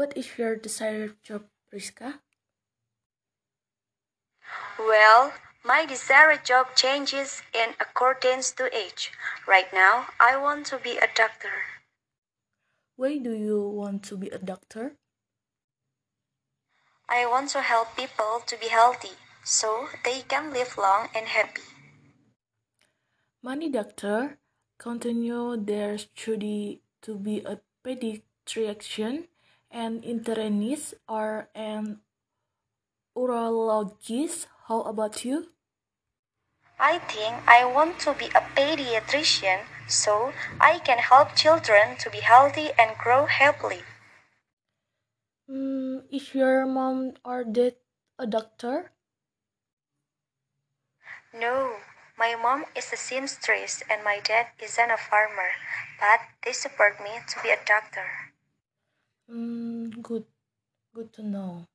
What is your desired job, Riska? Well, my desired job changes in accordance to age. Right now, I want to be a doctor. Why do you want to be a doctor? I want to help people to be healthy so they can live long and happy. Many doctors continue their study to be a pediatrician, an internist, or an urologist. How about you? I think I want to be a pediatrician so I can help children to be healthy and grow happily. Mm, is your mom or dad a doctor? No, my mom is a seamstress and my dad isn't a farmer, but they support me to be a doctor. Mm, good, good to know.